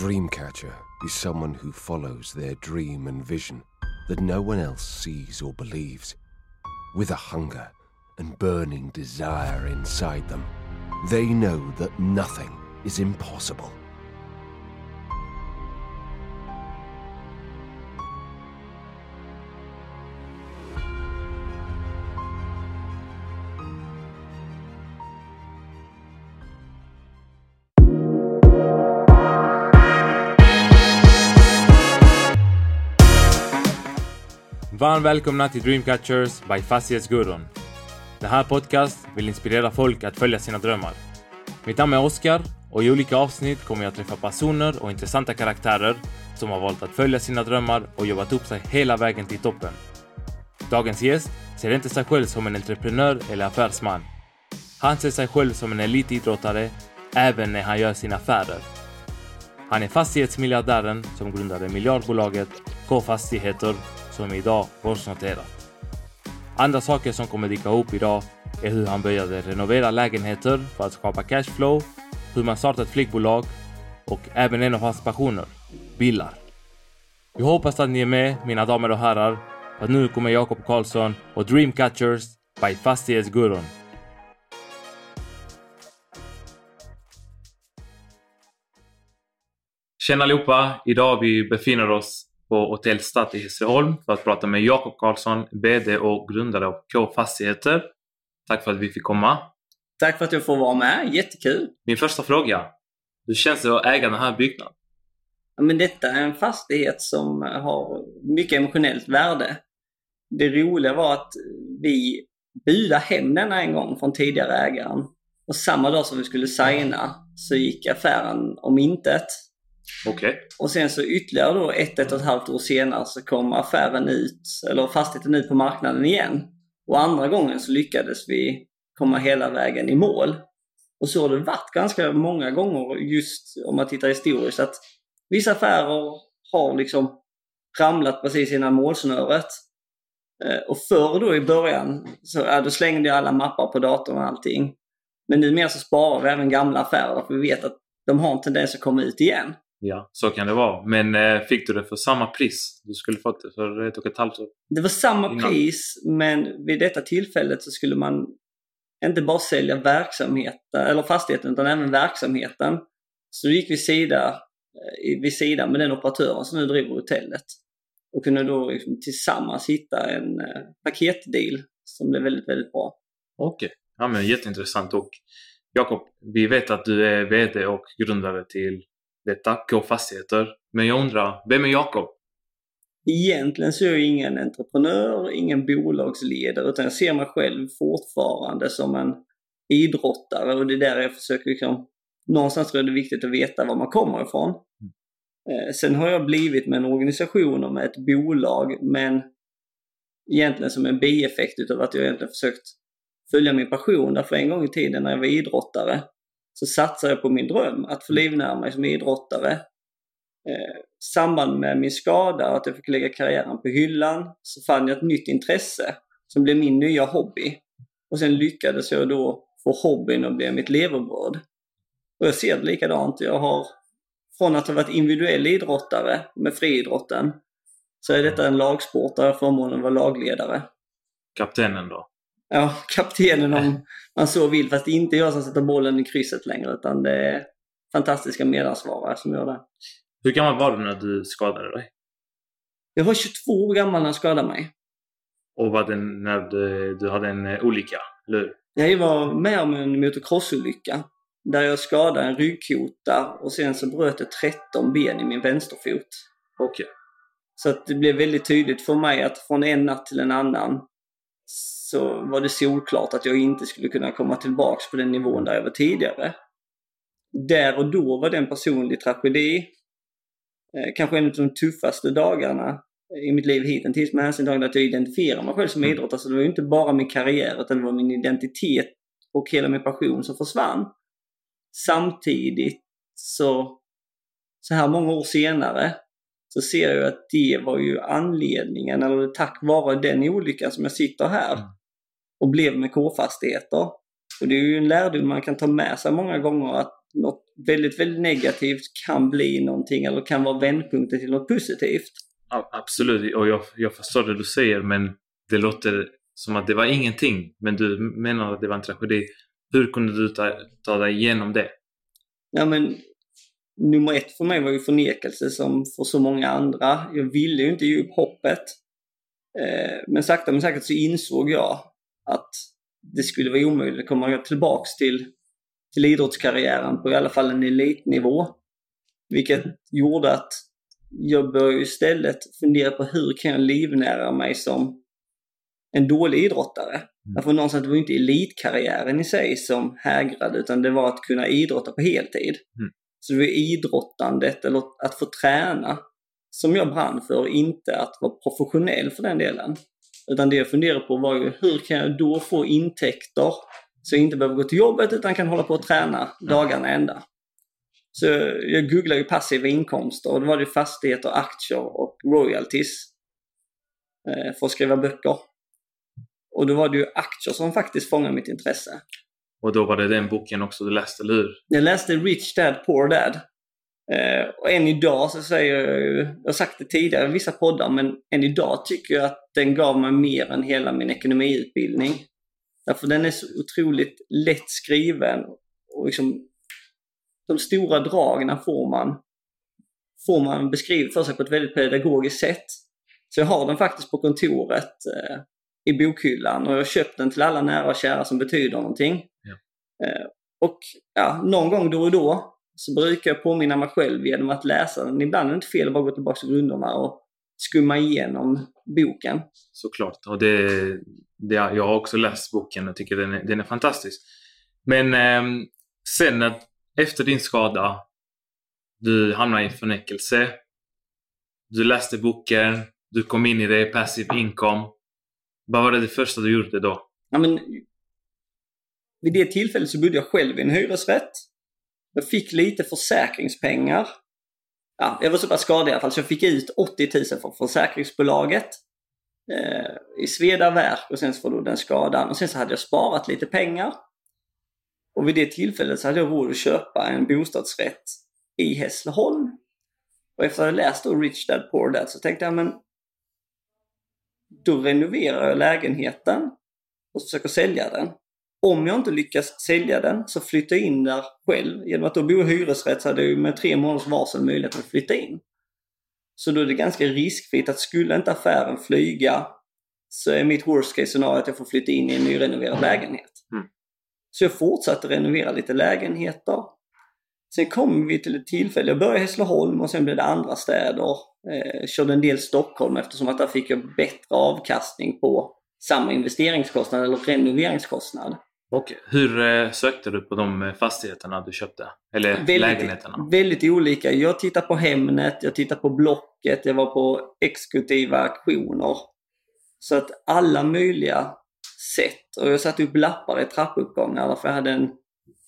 Dreamcatcher is someone who follows their dream and vision that no one else sees or believes. With a hunger and burning desire inside them, they know that nothing is impossible. Varmt välkomna till Dreamcatchers by Fastighetsgurun. Den här podcast vill inspirera folk att följa sina drömmar. Mitt namn är Oskar och i olika avsnitt kommer jag träffa personer och intressanta karaktärer som har valt att följa sina drömmar och jobbat upp sig hela vägen till toppen. Dagens gäst ser inte sig själv som en entreprenör eller affärsman. Han ser sig själv som en elitidrottare även när han gör sina affärer. Han är fastighetsmiljardären som grundade miljardbolaget K Fastigheter som idag börsnoterat. Andra saker som kommer dyka upp idag är hur han började renovera lägenheter för att skapa cashflow, hur man startar ett flygbolag och även en av hans passioner, bilar. Jag hoppas att ni är med, mina damer och herrar, för nu kommer Jakob Karlsson och Dreamcatchers by Fastighetsgurun. Tjena allihopa! Idag vi befinner oss på Hotell Stad i Hässleholm för att prata med Jakob Karlsson, VD och grundare av K Fastigheter. Tack för att vi fick komma. Tack för att jag får vara med. Jättekul! Min första fråga. Hur känns det att äga den här byggnaden? Ja, men detta är en fastighet som har mycket emotionellt värde. Det roliga var att vi budade hem denna en gång från tidigare ägaren. Och samma dag som vi skulle signa så gick affären om intet. Okej. Okay. Och sen så ytterligare då ett, ett och ett halvt år senare så kom affären ut, eller fastigheten ut på marknaden igen. Och andra gången så lyckades vi komma hela vägen i mål. Och så har det varit ganska många gånger just om man tittar historiskt att vissa affärer har liksom ramlat precis innan målsnöret. Eh, och förr då i början så ja, då slängde jag alla mappar på datorn och allting. Men numera så sparar vi även gamla affärer för vi vet att de har en tendens att komma ut igen. Ja, så kan det vara. Men eh, fick du det för samma pris? Du skulle fått det för ett och ett halvt år? Det var samma innan. pris, men vid detta tillfället så skulle man inte bara sälja verksamheten, eller fastigheten, utan även verksamheten. Så då gick vi sida eh, vid sidan med den operatören som nu driver hotellet. Och kunde då liksom tillsammans hitta en eh, paketdeal som blev väldigt, väldigt bra. Okej, okay. ja men jätteintressant. Och Jakob, vi vet att du är VD och grundare till detta, K Fastigheter. Men jag undrar, vem är Jakob? Egentligen så är jag ingen entreprenör, ingen bolagsledare, utan jag ser mig själv fortfarande som en idrottare och det är där jag försöker liksom, någonstans tror jag det är viktigt att veta var man kommer ifrån. Mm. Eh, sen har jag blivit med en organisation och med ett bolag, men egentligen som en bieffekt utav att jag egentligen försökt följa min passion. Därför en gång i tiden när jag var idrottare så satsade jag på min dröm att få livnära mig som idrottare. Eh, samband med min skada och att jag fick lägga karriären på hyllan så fann jag ett nytt intresse som blev min nya hobby. Och sen lyckades jag då få hobbyn att bli mitt levebröd. Och jag ser det likadant. Jag har från att ha varit individuell idrottare med friidrotten så är detta en lagsport där jag har förmånen att vara lagledare. Kaptenen då? Ja, kaptenen om man så vill. Fast det är inte jag som sätter bollen i krysset längre utan det är fantastiska medansvarare som gör det. Hur gammal var du när du skadade dig? Jag var 22 år gammal när jag skadade mig. Och var det när du, du hade en eh, olycka, eller hur? Jag var med om en motocrossolycka. Där jag skadade en ryggkota och sen så bröt jag 13 ben i min vänsterfot. Okej. Okay. Så att det blev väldigt tydligt för mig att från en natt till en annan så var det solklart att jag inte skulle kunna komma tillbaks på den nivån där jag var tidigare. Där och då var det en personlig tragedi. Eh, kanske en av de tuffaste dagarna i mitt liv hittills med hänsyn till att jag identifierar mig själv som mm. idrottare. Så det var ju inte bara min karriär utan det var min identitet och hela min passion som försvann. Samtidigt så, så här många år senare, så ser jag att det var ju anledningen, eller tack vare den olyckan som jag sitter här. Och blev med K-fastigheter. Och det är ju en lärdom man kan ta med sig många gånger att något väldigt, väldigt negativt kan bli någonting eller kan vara vändpunkten till något positivt. Absolut, och jag, jag förstår det du säger men det låter som att det var ingenting. Men du menar att det var en tragedi. Hur kunde du ta, ta dig igenom det? Ja, men nummer ett för mig var ju förnekelse som för så många andra. Jag ville ju inte ge upp hoppet. Eh, men sakta men säkert så insåg jag att det skulle vara omöjligt att komma tillbaks till, till idrottskarriären på i alla fall en elitnivå. Vilket gjorde att jag började istället fundera på hur kan jag livnära mig som en dålig idrottare. Mm. Därför någonstans, det var inte elitkarriären i sig som hägrade utan det var att kunna idrotta på heltid. Mm. Så det var idrottandet, eller att få träna, som jag brann för, inte att vara professionell för den delen. Utan det jag funderade på var ju hur kan jag då få intäkter så jag inte behöver gå till jobbet utan kan hålla på och träna dagarna ända. Så jag googlade ju passiva inkomster och då var det fastigheter, aktier och royalties eh, för att skriva böcker. Och då var det ju aktier som faktiskt fångade mitt intresse. Och då var det den boken också du läste, eller hur? Jag läste Rich Dad Poor Dad. Eh, och än idag så säger jag ju, jag har sagt det tidigare i vissa poddar, men än idag tycker jag att den gav mig mer än hela min ekonomiutbildning. Därför den är så otroligt lätt skriven och liksom de stora dragen får man, får man beskrivet för sig på ett väldigt pedagogiskt sätt. Så jag har den faktiskt på kontoret eh, i bokhyllan och jag har köpt den till alla nära och kära som betyder någonting. Ja. Eh, och ja, någon gång då och då så brukar jag påminna mig själv genom att läsa den. Ibland är det inte fel att bara gå tillbaka till grunderna och skumma igenom boken. Såklart. Och det, det, jag har också läst boken och tycker den är, den är fantastisk. Men eh, sen att efter din skada, du hamnade i förnekelse. Du läste boken, du kom in i det, passive income. Vad var det, det första du gjorde då? Ja, men, vid det tillfället så bodde jag själv i en hyresrätt. Jag fick lite försäkringspengar. Ja, jag var så pass skadad i alla fall så jag fick ut 80 000 från försäkringsbolaget. Eh, I sveda verk och sen så var då den skadan. Och sen så hade jag sparat lite pengar. Och vid det tillfället så hade jag råd att köpa en bostadsrätt i Hässleholm. Och efter att ha läst då Rich Dad Poor Dad så tänkte jag men då renoverar jag lägenheten och försöker sälja den. Om jag inte lyckas sälja den så flyttar jag in där själv. Genom att då bo i hyresrätt så hade jag med tre månaders varsel möjlighet att flytta in. Så då är det ganska riskfritt att skulle inte affären flyga så är mitt worst case scenario att jag får flytta in i en nyrenoverad lägenhet. Mm. Så jag fortsatte renovera lite lägenheter. Sen kom vi till ett tillfälle, jag började i Hässleholm och sen blev det andra städer. Eh, körde en del Stockholm eftersom att där fick jag bättre avkastning på samma investeringskostnad eller renoveringskostnad. Och hur eh, sökte du på de eh, fastigheterna du köpte? Eller väldigt, lägenheterna? Väldigt olika. Jag tittar på Hemnet, jag tittar på Blocket, jag var på exekutiva auktioner. Så att alla möjliga sätt. Och jag satte upp lappar i trappuppgångar för jag hade en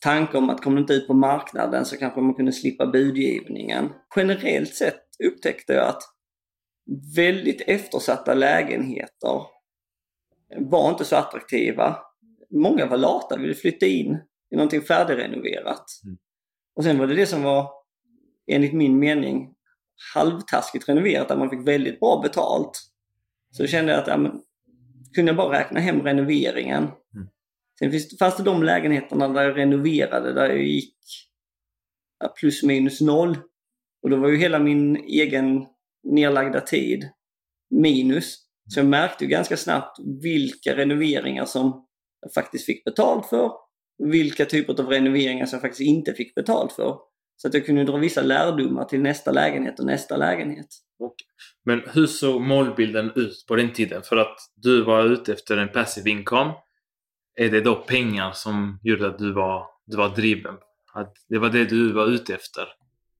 tanke om att kom det inte ut på marknaden så kanske man kunde slippa budgivningen. Generellt sett upptäckte jag att väldigt eftersatta lägenheter var inte så attraktiva. Många var lata, ville flytta in i någonting färdigrenoverat. Mm. Och sen var det det som var, enligt min mening, halvtaskigt renoverat, där man fick väldigt bra betalt. Så då kände jag att ja, men, kunde jag bara räkna hem renoveringen. Mm. Sen fanns det de lägenheterna där jag renoverade, där jag gick plus minus noll. Och då var ju hela min egen nedlagda tid minus. Så jag märkte ju ganska snabbt vilka renoveringar som jag faktiskt fick betalt för. Vilka typer av renoveringar som jag faktiskt inte fick betalt för. Så att jag kunde dra vissa lärdomar till nästa lägenhet och nästa lägenhet. Men hur såg målbilden ut på den tiden? För att du var ute efter en passive income. Är det då pengar som gjorde att du var, du var driven? Att det var det du var ute efter?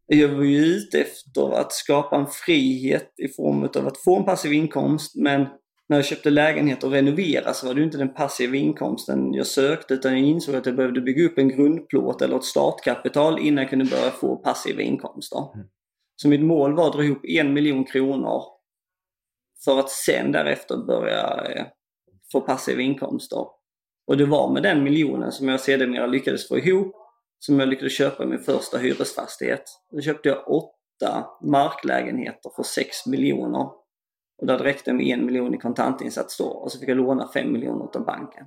Jag var ju ute efter att skapa en frihet i form av att få en passiv inkomst men när jag köpte lägenhet och renovera så var det inte den passiva inkomsten jag sökte utan jag insåg att jag behövde bygga upp en grundplåt eller ett startkapital innan jag kunde börja få passiva inkomster. Mm. Så mitt mål var att dra ihop en miljon kronor för att sen därefter börja eh, få passiva inkomster. Och det var med den miljonen som jag sedermera lyckades få ihop som jag lyckades köpa min första hyresfastighet. Då köpte jag åtta marklägenheter för 6 miljoner. Och där räckte det med en miljon i kontantinsats då och så fick jag låna 5 miljoner av banken.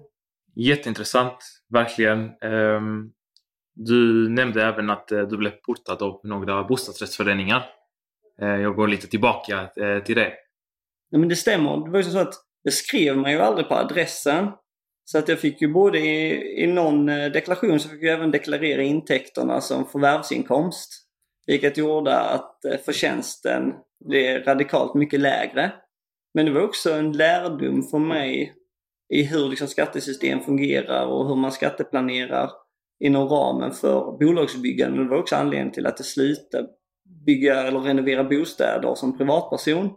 Jätteintressant, verkligen. Ehm, du nämnde även att eh, du blev portad av några bostadsrättsföreningar. Eh, jag går lite tillbaka eh, till det. Ja, men det stämmer. Det var ju så att det skrev man ju aldrig på adressen. Så att jag fick ju både i, i någon deklaration så fick jag även deklarera intäkterna som förvärvsinkomst. Vilket gjorde att förtjänsten det är radikalt mycket lägre. Men det var också en lärdom för mig i hur liksom skattesystem fungerar och hur man skatteplanerar inom ramen för bolagsbyggande. Det var också anledningen till att jag slutade bygga eller renovera bostäder som privatperson.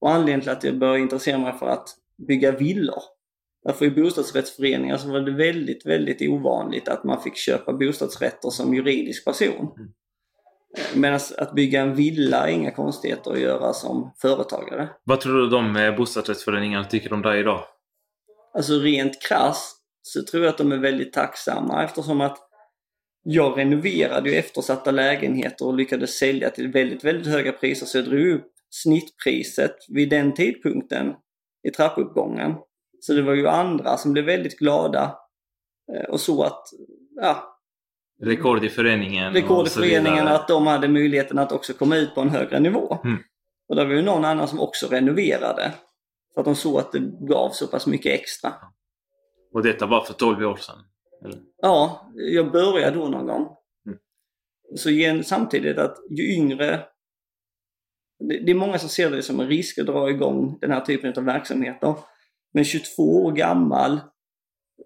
Och anledningen till att jag började intressera mig för att bygga villor. Därför i bostadsrättsföreningar så var det väldigt, väldigt ovanligt att man fick köpa bostadsrätter som juridisk person. Mm. Medan att bygga en villa är inga konstigheter att göra som företagare. Vad tror du de bostadsrättsföreningarna tycker om det idag? Alltså rent krasst så tror jag att de är väldigt tacksamma eftersom att jag renoverade ju eftersatta lägenheter och lyckades sälja till väldigt, väldigt höga priser så jag drog upp snittpriset vid den tidpunkten i trappuppgången. Så det var ju andra som blev väldigt glada eh, och så att, ja. Rekord i föreningen. Rekord i föreningen, att de hade möjligheten att också komma ut på en högre nivå. Mm. Och det var ju någon annan som också renoverade. För att de såg att det gav så pass mycket extra. Och detta var för 12 år sedan? Eller? Ja, jag började då någon gång. Mm. Så igen, samtidigt att ju yngre... Det, det, är många som ser det som en risk att dra igång den här typen av verksamheter. Men 22 år gammal,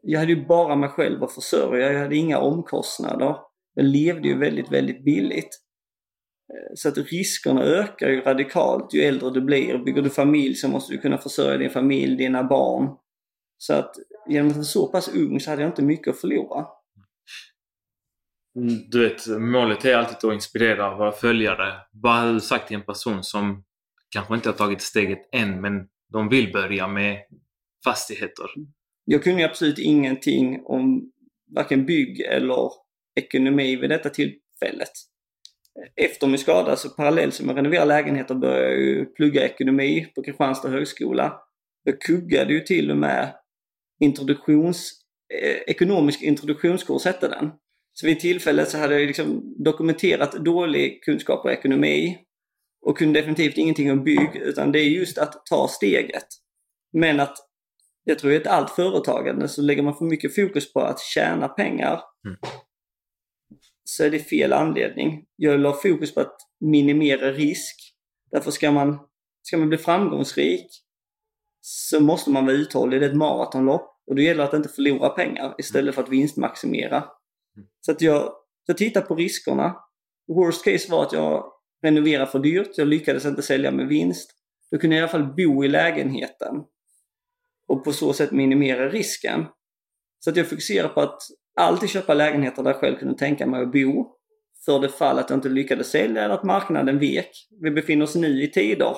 jag hade ju bara mig själv att försörja. Jag hade inga omkostnader. Jag levde ju väldigt, väldigt billigt. Eh, så att riskerna ökar ju radikalt ju äldre du blir. Bygger du familj så måste du kunna försörja din familj, dina barn. Så att genom att jag var så pass ung så hade jag inte mycket att förlora. Mm, du vet, målet är alltid att inspirera våra följare. Vad hade du sagt till en person som kanske inte har tagit steget än, men de vill börja med fastigheter? Jag kunde absolut ingenting om varken bygg eller ekonomi vid detta tillfället. Efter min skada, så parallellt som jag renoverade lägenheter, började jag ju plugga ekonomi på Kristianstad högskola. Jag kuggade ju till och med introduktions, eh, ekonomisk introduktionskurs hette den. Så vid tillfället så hade jag liksom dokumenterat dålig kunskap och ekonomi och kunde definitivt ingenting om bygg utan det är just att ta steget. Men att jag tror att allt företagande så lägger man för mycket fokus på att tjäna pengar. Mm. Så är det fel anledning. Jag la fokus på att minimera risk. Därför ska man, ska man bli framgångsrik så måste man vara uthållig. Det är ett maratonlopp. Och då gäller det att inte förlora pengar istället för att vinstmaximera. Mm. Så att jag, jag tittar på riskerna. Worst case var att jag renoverade för dyrt. Jag lyckades inte sälja med vinst. Då kunde jag i alla fall bo i lägenheten. Och på så sätt minimera risken. Så att jag fokuserar på att alltid köpa lägenheter där jag själv kunde tänka mig att bo. För det fall att jag inte lyckades sälja eller att marknaden vek. Vi befinner oss nu i tider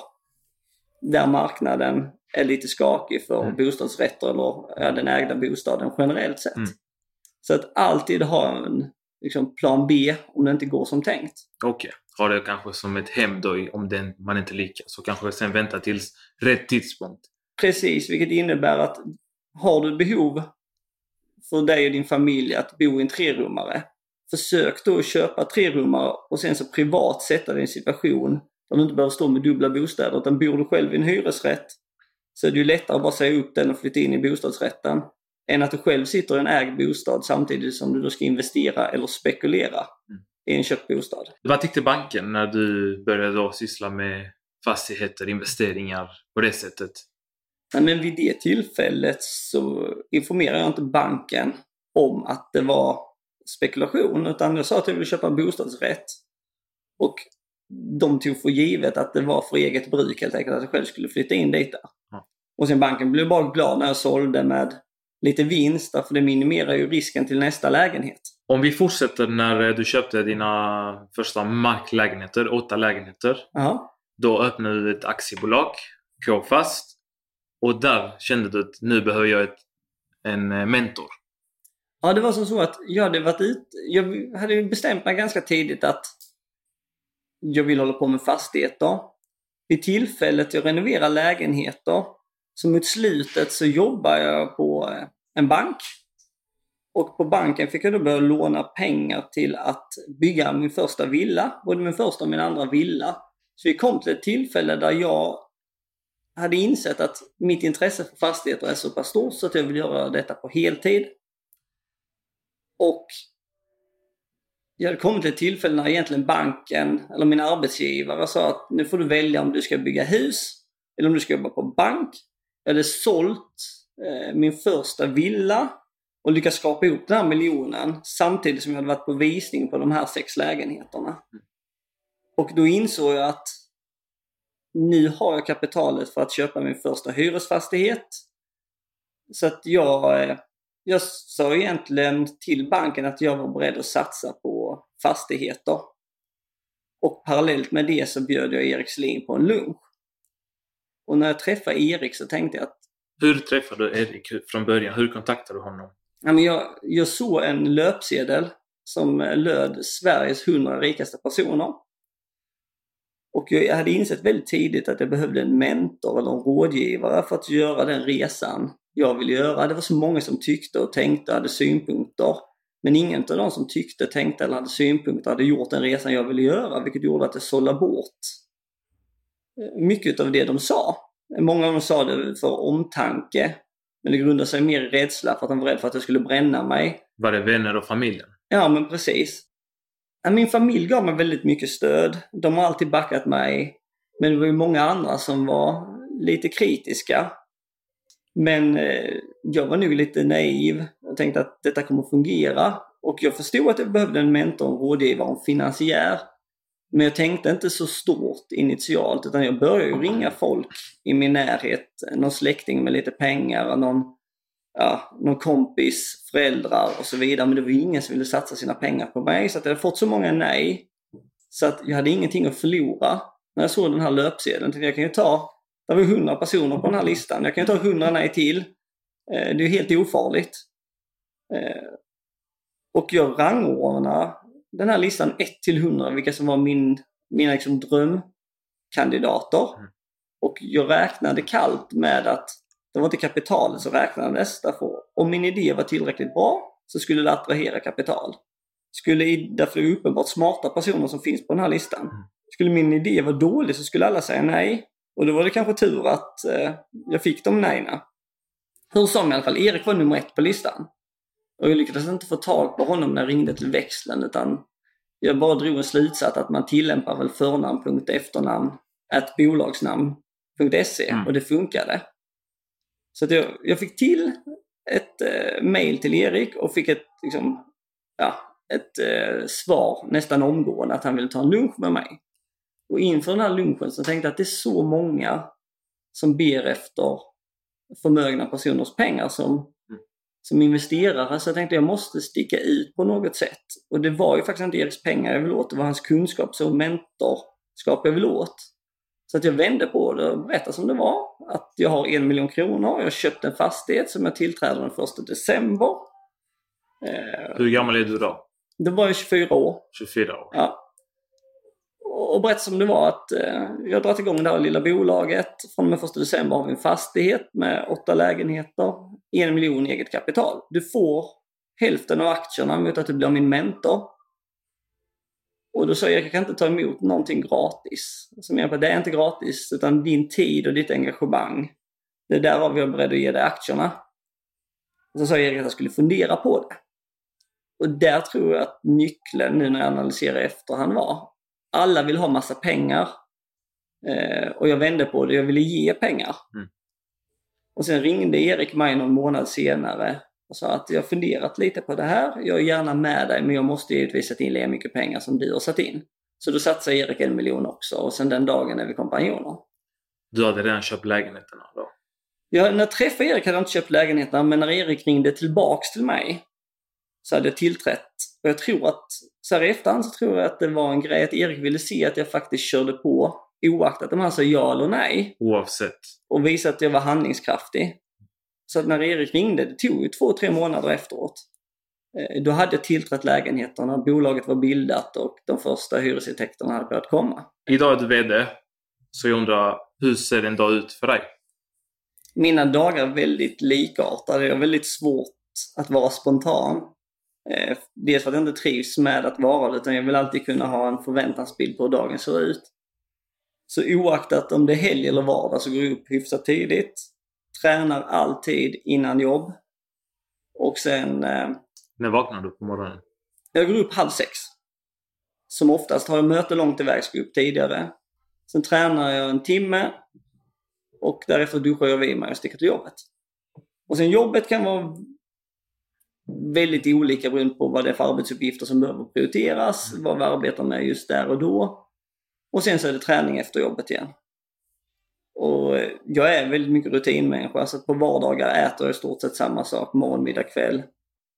där marknaden är lite skakig för mm. bostadsrätter eller den ägda bostaden generellt sett. Mm. Så att alltid ha en liksom, plan B om det inte går som tänkt. Okej, okay. ha det kanske som ett hem då om den, man inte lyckas och kanske sen vänta tills rätt tidpunkt. Precis, vilket innebär att har du behov för dig och din familj att bo i en trerummare, försök då att köpa trerummare och sen så privat sätta dig i en situation där du inte behöver stå med dubbla bostäder. Utan bor du själv i en hyresrätt så är det ju lättare att bara säga upp den och flytta in i bostadsrätten. Än att du själv sitter i en ägd bostad samtidigt som du då ska investera eller spekulera mm. i en köpt bostad. Vad tyckte banken när du började då syssla med fastigheter, investeringar på det sättet? Nej, men vid det tillfället så informerade jag inte banken om att det var spekulation utan jag sa att jag ville köpa en bostadsrätt. Och de tog för givet att det var för eget bruk helt enkelt, att jag själv skulle flytta in dit där. Mm. Och sen banken blev bara glad när jag sålde med lite vinst, för det minimerar ju risken till nästa lägenhet. Om vi fortsätter när du köpte dina första marklägenheter, åtta lägenheter. Aha. Då öppnade du ett aktiebolag, K-fast. Och där kände du att nu behöver jag ett, en eh, mentor. Ja, det var som så att jag hade varit ut, jag hade bestämt mig ganska tidigt att jag vill hålla på med fastigheter. Vid tillfället jag renoverar lägenheter, så mot slutet så jobbar jag på eh, en bank. Och på banken fick jag då börja låna pengar till att bygga min första villa, både min första och min andra villa. Så vi kom till ett tillfälle där jag hade insett att mitt intresse för fastigheter är så pass stort så att jag vill göra detta på heltid. Och jag hade kommit till ett tillfälle när egentligen banken, eller min arbetsgivare sa att nu får du välja om du ska bygga hus eller om du ska jobba på bank. Jag hade sålt eh, min första villa och lyckats skapa ihop den här miljonen samtidigt som jag hade varit på visning på de här sex lägenheterna. Och då insåg jag att nu har jag kapitalet för att köpa min första hyresfastighet. Så att jag, jag sa egentligen till banken att jag var beredd att satsa på fastigheter. Och parallellt med det så bjöd jag Erik Selin på en lunch. Och när jag träffade Erik så tänkte jag att... Hur träffade du Erik från början? Hur kontaktade du honom? Jag, jag såg en löpsedel som löd Sveriges 100 rikaste personer. Och jag hade insett väldigt tidigt att jag behövde en mentor eller en rådgivare för att göra den resan jag ville göra. Det var så många som tyckte och tänkte och hade synpunkter. Men ingen av de som tyckte, tänkte eller hade synpunkter hade gjort den resan jag ville göra, vilket gjorde att jag sållade bort mycket av det de sa. Många av dem sa det för omtanke, men det grundade sig mer i rädsla för att de var rädda för att jag skulle bränna mig. Var det vänner och familjen? Ja, men precis. Min familj gav mig väldigt mycket stöd. De har alltid backat mig. Men det var ju många andra som var lite kritiska. Men eh, jag var nog lite naiv och tänkte att detta kommer fungera. Och jag förstod att jag behövde en mentor, en rådgivare, en finansiär. Men jag tänkte inte så stort initialt utan jag började ju ringa folk i min närhet. Någon släkting med lite pengar, någon, ja, någon kompis, föräldrar och så vidare. Men det var ingen som ville satsa sina pengar på mig så att jag hade fått så många nej. Så att jag hade ingenting att förlora. När jag såg den här löpsedeln tänkte jag kan ju ta, det var 100 personer på den här listan. Jag kan ju ta 100 nej till. Eh, det är ju helt ofarligt. Eh, och jag rangordnar den här listan 1 till 100, vilka som var min, mina liksom drömkandidater. Mm. Och jag räknade kallt med att det var inte kapitalet som räknades. Därför om min idé var tillräckligt bra så skulle det attrahera kapital. Skulle, därför är det uppenbart smarta personer som finns på den här listan. Mm. Skulle min idé vara dålig så skulle alla säga nej. Och då var det kanske tur att eh, jag fick de nejna. Hur som i alla fall, Erik var nummer ett på listan. Och jag lyckades inte få tag på honom när jag ringde till växeln utan jag bara drog en slutsats att man tillämpar väl förnamn.efternamn ett bolagsnamn.se mm. och det funkade. Så att jag, jag fick till ett eh, mail till Erik och fick ett, liksom, ja, ett eh, svar nästan omgående att han ville ta en lunch med mig. Och inför den här lunchen så tänkte jag att det är så många som ber efter förmögna personers pengar som som investerare så jag tänkte jag måste sticka ut på något sätt. Och det var ju faktiskt inte Eriks pengar jag ville åt, det var hans kunskap som mentorskap jag ville åt. Så att jag vände på det och berättade som det var. Att jag har en miljon kronor, jag har köpt en fastighet som jag tillträder den 1 december. Eh, Hur gammal är du då? Då var jag 24 år. 24 år? Ja och berätta som det var att eh, jag har dragit igång det här lilla bolaget. Från och med 1 december har vi en fastighet med åtta lägenheter, en miljon eget kapital. Du får hälften av aktierna mot att du blir min mentor. Och då sa jag, jag kan inte ta emot någonting gratis. Som jag det är inte gratis, utan din tid och ditt engagemang. Det är därav jag är beredd att ge dig aktierna. Och så sa Erik att jag skulle fundera på det. Och där tror jag att nyckeln nu när jag analyserar efterhand var alla vill ha massa pengar. Eh, och jag vände på det, jag ville ge pengar. Mm. Och sen ringde Erik mig någon månad senare sa att jag funderat lite på det här. Jag är gärna med dig men jag måste givetvis sätta in lika mycket pengar som du har satt in. Så då satsade Erik en miljon också och sen den dagen är vi kompanjoner. Du hade redan köpt lägenheterna då? Ja, när jag träffade Erik hade jag inte köpt lägenheterna men när Erik ringde tillbaks till mig så hade jag tillträtt. Och jag tror att, så här i efterhand så tror jag att det var en grej att Erik ville se att jag faktiskt körde på oaktat om han sa ja eller nej. Oavsett. Och visa att jag var handlingskraftig. Så att när Erik ringde, det tog ju två, tre månader efteråt. Eh, då hade jag tillträtt lägenheterna, bolaget var bildat och de första hyresintäkterna hade börjat komma. Idag är du VD, så jag undrar, hur ser en dag ut för dig? Mina dagar är väldigt likartade. Jag har väldigt svårt att vara spontan. Eh, dels för att jag inte trivs med att vara det, utan jag vill alltid kunna ha en förväntansbild på hur dagen ser ut. Så oaktat om det är helg eller vardag så går jag upp hyfsat tidigt. Tränar alltid innan jobb. Och sen... Eh, När vaknar du på morgonen? Jag går upp halv sex. Som oftast har jag möte långt iväg, går upp tidigare. Sen tränar jag en timme. Och därefter duschar jag vid mig och sticker till jobbet. Och sen jobbet kan vara väldigt olika beroende på vad det är för arbetsuppgifter som behöver prioriteras, vad vi arbetar med just där och då. Och sen så är det träning efter jobbet igen. Och jag är väldigt mycket rutinmänniska, så på vardagar äter jag i stort sett samma sak, morgon, middag, kväll.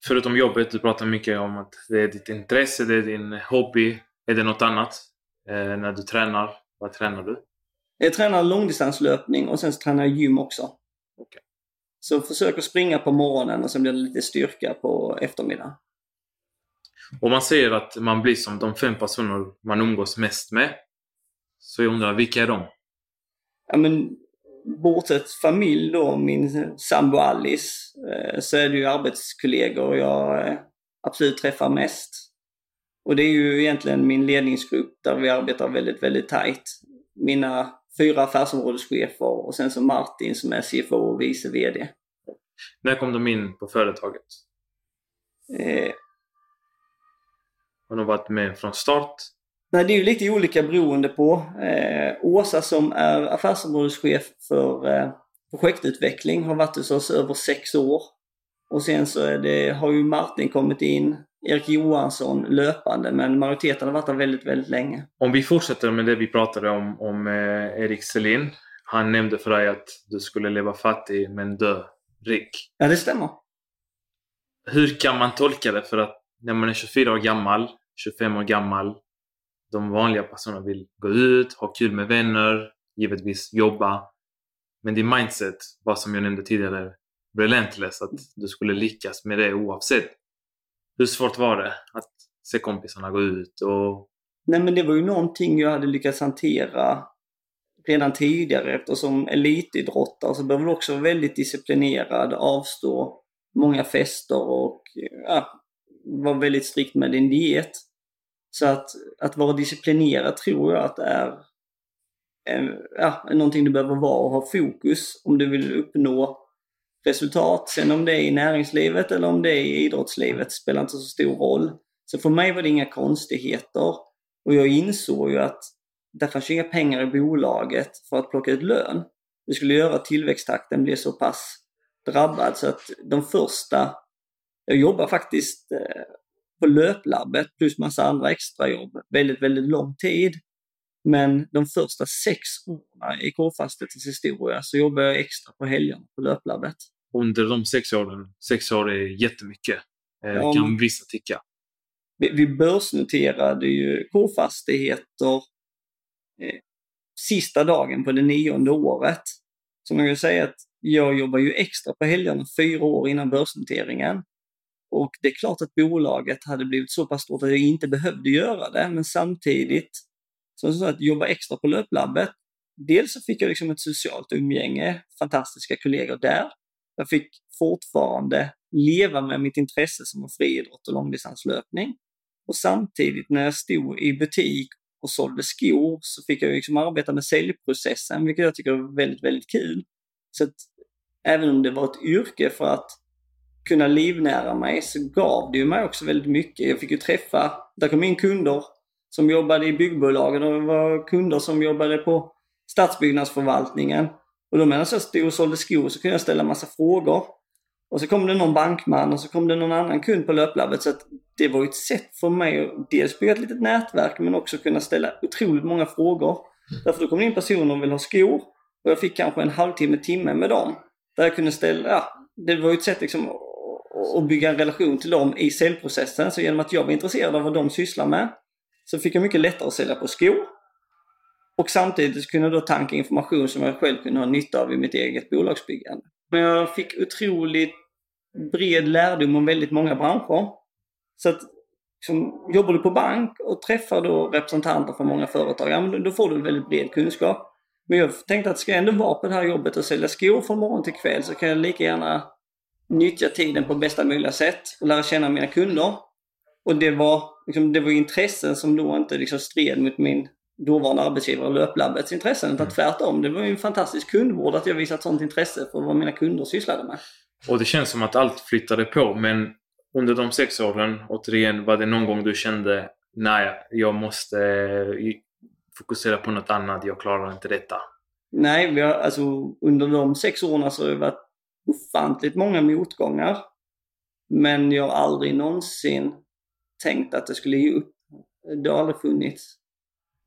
Förutom jobbet, du pratar mycket om att det är ditt intresse, det är din hobby. Är det något annat? Eh, när du tränar, vad tränar du? Jag tränar långdistanslöpning och sen så tränar jag gym också. Okay. Så försöker springa på morgonen och sen blir det lite styrka på eftermiddagen. Och man säger att man blir som de fem personer man umgås mest med. Så jag undrar, vilka är de? Ja, men, bortsett familj då, min sambo Alice, eh, så är det ju arbetskollegor jag eh, absolut träffar mest. Och det är ju egentligen min ledningsgrupp där vi arbetar väldigt, väldigt tajt. Mina fyra affärsområdeschefer och sen så Martin som är CFO och vice VD. När kom de in på företaget? Eh, Har de varit med från start? Nej, det är ju lite olika beroende på. Eh, Åsa som är affärsområdeschef för eh, projektutveckling har varit hos oss över sex år. Och sen så det, har ju Martin kommit in, Erik Johansson löpande, men majoriteten har varit där väldigt, väldigt länge. Om vi fortsätter med det vi pratade om, om eh, Erik Selin. Han nämnde för dig att du skulle leva fattig men dö rik. Ja, det stämmer. Hur kan man tolka det? För att när man är 24 år gammal, 25 år gammal, de vanliga personerna vill gå ut, ha kul med vänner, givetvis jobba. Men din mindset var som jag nämnde tidigare relentless, att du skulle lyckas med det oavsett. Hur svårt var det att se kompisarna gå ut och... Nej men det var ju någonting jag hade lyckats hantera redan tidigare eftersom elitidrottare så behöver du också vara väldigt disciplinerad, avstå många fester och ja, vara väldigt strikt med din diet. Så att, att vara disciplinerad tror jag att det är eh, ja, någonting du behöver vara och ha fokus om du vill uppnå resultat. Sen om det är i näringslivet eller om det är i idrottslivet spelar inte så stor roll. Så för mig var det inga konstigheter. Och jag insåg ju att det fanns inga pengar i bolaget för att plocka ut lön. Det skulle göra att tillväxttakten blev så pass drabbad så att de första, jag jobbar faktiskt eh, på löplabbet plus massa andra extrajobb väldigt, väldigt lång tid. Men de första sex åren i K-fastighetens historia så jobbade jag extra på helgerna på löplabbet. Under de sex åren, sex år är jättemycket, eh, ja, kan vissa tycka. Vi, vi börsnoterade ju K-fastigheter eh, sista dagen på det nionde året. Så man kan säga att jag jobbar ju extra på helgerna fyra år innan börsnoteringen. Och det är klart att bolaget hade blivit så pass stort att jag inte behövde göra det, men samtidigt, som så att jobba extra på löplabbet, dels så fick jag liksom ett socialt umgänge, fantastiska kollegor där. Jag fick fortfarande leva med mitt intresse som var friidrott och långdistanslöpning. Och samtidigt när jag stod i butik och sålde skor så fick jag liksom arbeta med säljprocessen, vilket jag tycker är väldigt, väldigt kul. Så att även om det var ett yrke för att kunna livnära mig så gav det ju mig också väldigt mycket. Jag fick ju träffa, där kom in kunder som jobbade i byggbolagen och det var kunder som jobbade på stadsbyggnadsförvaltningen. Och då medan jag stod och sålde skor så kunde jag ställa massa frågor. Och så kom det någon bankman och så kom det någon annan kund på löplabbet. Så att det var ju ett sätt för mig att dels bygga ett litet nätverk men också kunna ställa otroligt många frågor. Därför då kom det in personer som ville ha skor och jag fick kanske en halvtimme, timme med dem. Där jag kunde ställa, ja, det var ju ett sätt liksom och bygga en relation till dem i säljprocessen. Så genom att jag var intresserad av vad de sysslar med så fick jag mycket lättare att sälja på skor. Och samtidigt kunde jag då tanka information som jag själv kunde ha nytta av i mitt eget bolagsbyggande. Men jag fick otroligt bred lärdom om väldigt många branscher. Så att liksom, jobbar du på bank och träffar då representanter för många företag, ja, men då får du väldigt bred kunskap. Men jag tänkte att ska jag ändå vara på det här jobbet och sälja skor från morgon till kväll så kan jag lika gärna nyttja tiden på bästa möjliga sätt och lära känna mina kunder. Och det var, liksom, det var intressen som då inte liksom stred mot min dåvarande arbetsgivare Löplabbets intressen. Utan tvärtom, det var ju en fantastisk kundvård att jag visat sånt intresse för vad mina kunder sysslade med. Och det känns som att allt flyttade på men under de sex åren, återigen, var det någon gång du kände nej, jag måste fokusera på något annat, jag klarar inte detta? Nej, vi har, alltså, under de sex åren så har det varit ofantligt många motgångar. Men jag har aldrig någonsin tänkt att det skulle ge upp. Det har aldrig funnits.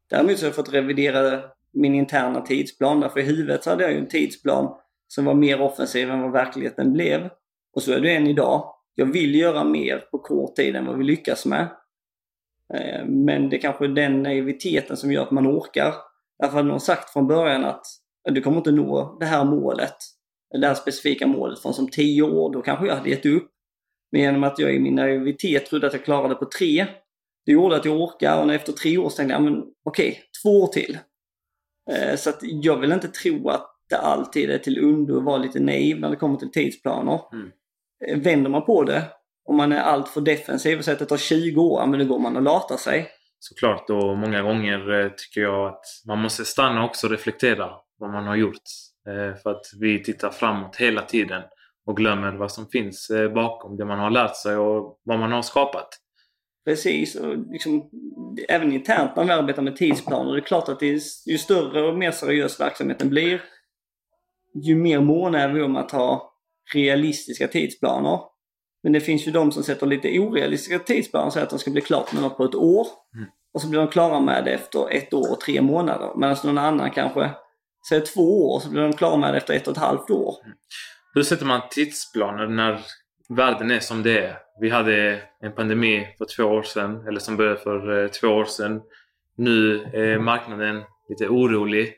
Däremot så har jag fått revidera min interna tidsplan. Därför i huvudet så hade jag ju en tidsplan som var mer offensiv än vad verkligheten blev. Och så är det än idag. Jag vill göra mer på kort tid än vad vi lyckas med. Eh, men det är kanske är den naiviteten som gör att man orkar. Därför hade någon sagt från början att du kommer inte nå det här målet, det här specifika målet från som 10 år, då kanske jag hade gett upp. Men genom att jag i min naivitet trodde att jag klarade på tre, det gjorde att jag orkade och efter tre år så tänkte jag, men okej, okay, två år till. Eh, så att jag vill inte tro att det alltid är till undo att vara lite naiv när det kommer till tidsplaner. Mm. Eh, vänder man på det, om man är alltför defensiv och säger att det tar 20 år, men då går man och latar sig. Såklart, och många gånger eh, tycker jag att man måste stanna också och reflektera vad man har gjort. För att vi tittar framåt hela tiden och glömmer vad som finns bakom det man har lärt sig och vad man har skapat. Precis, och liksom, även internt när vi arbetar med tidsplaner, det är klart att är, ju större och mer seriös verksamheten blir, ju mer måna är vi om att ha realistiska tidsplaner. Men det finns ju de som sätter lite orealistiska tidsplaner säger att de ska bli klart med något på ett år. Mm. Och så blir de klara med det efter ett år och tre månader. Medan någon annan kanske säger två år så blir de klara med det efter ett och ett halvt år. Hur sätter man tidsplaner när världen är som det är? Vi hade en pandemi för två år sedan, eller som började för eh, två år sedan. Nu är marknaden lite orolig.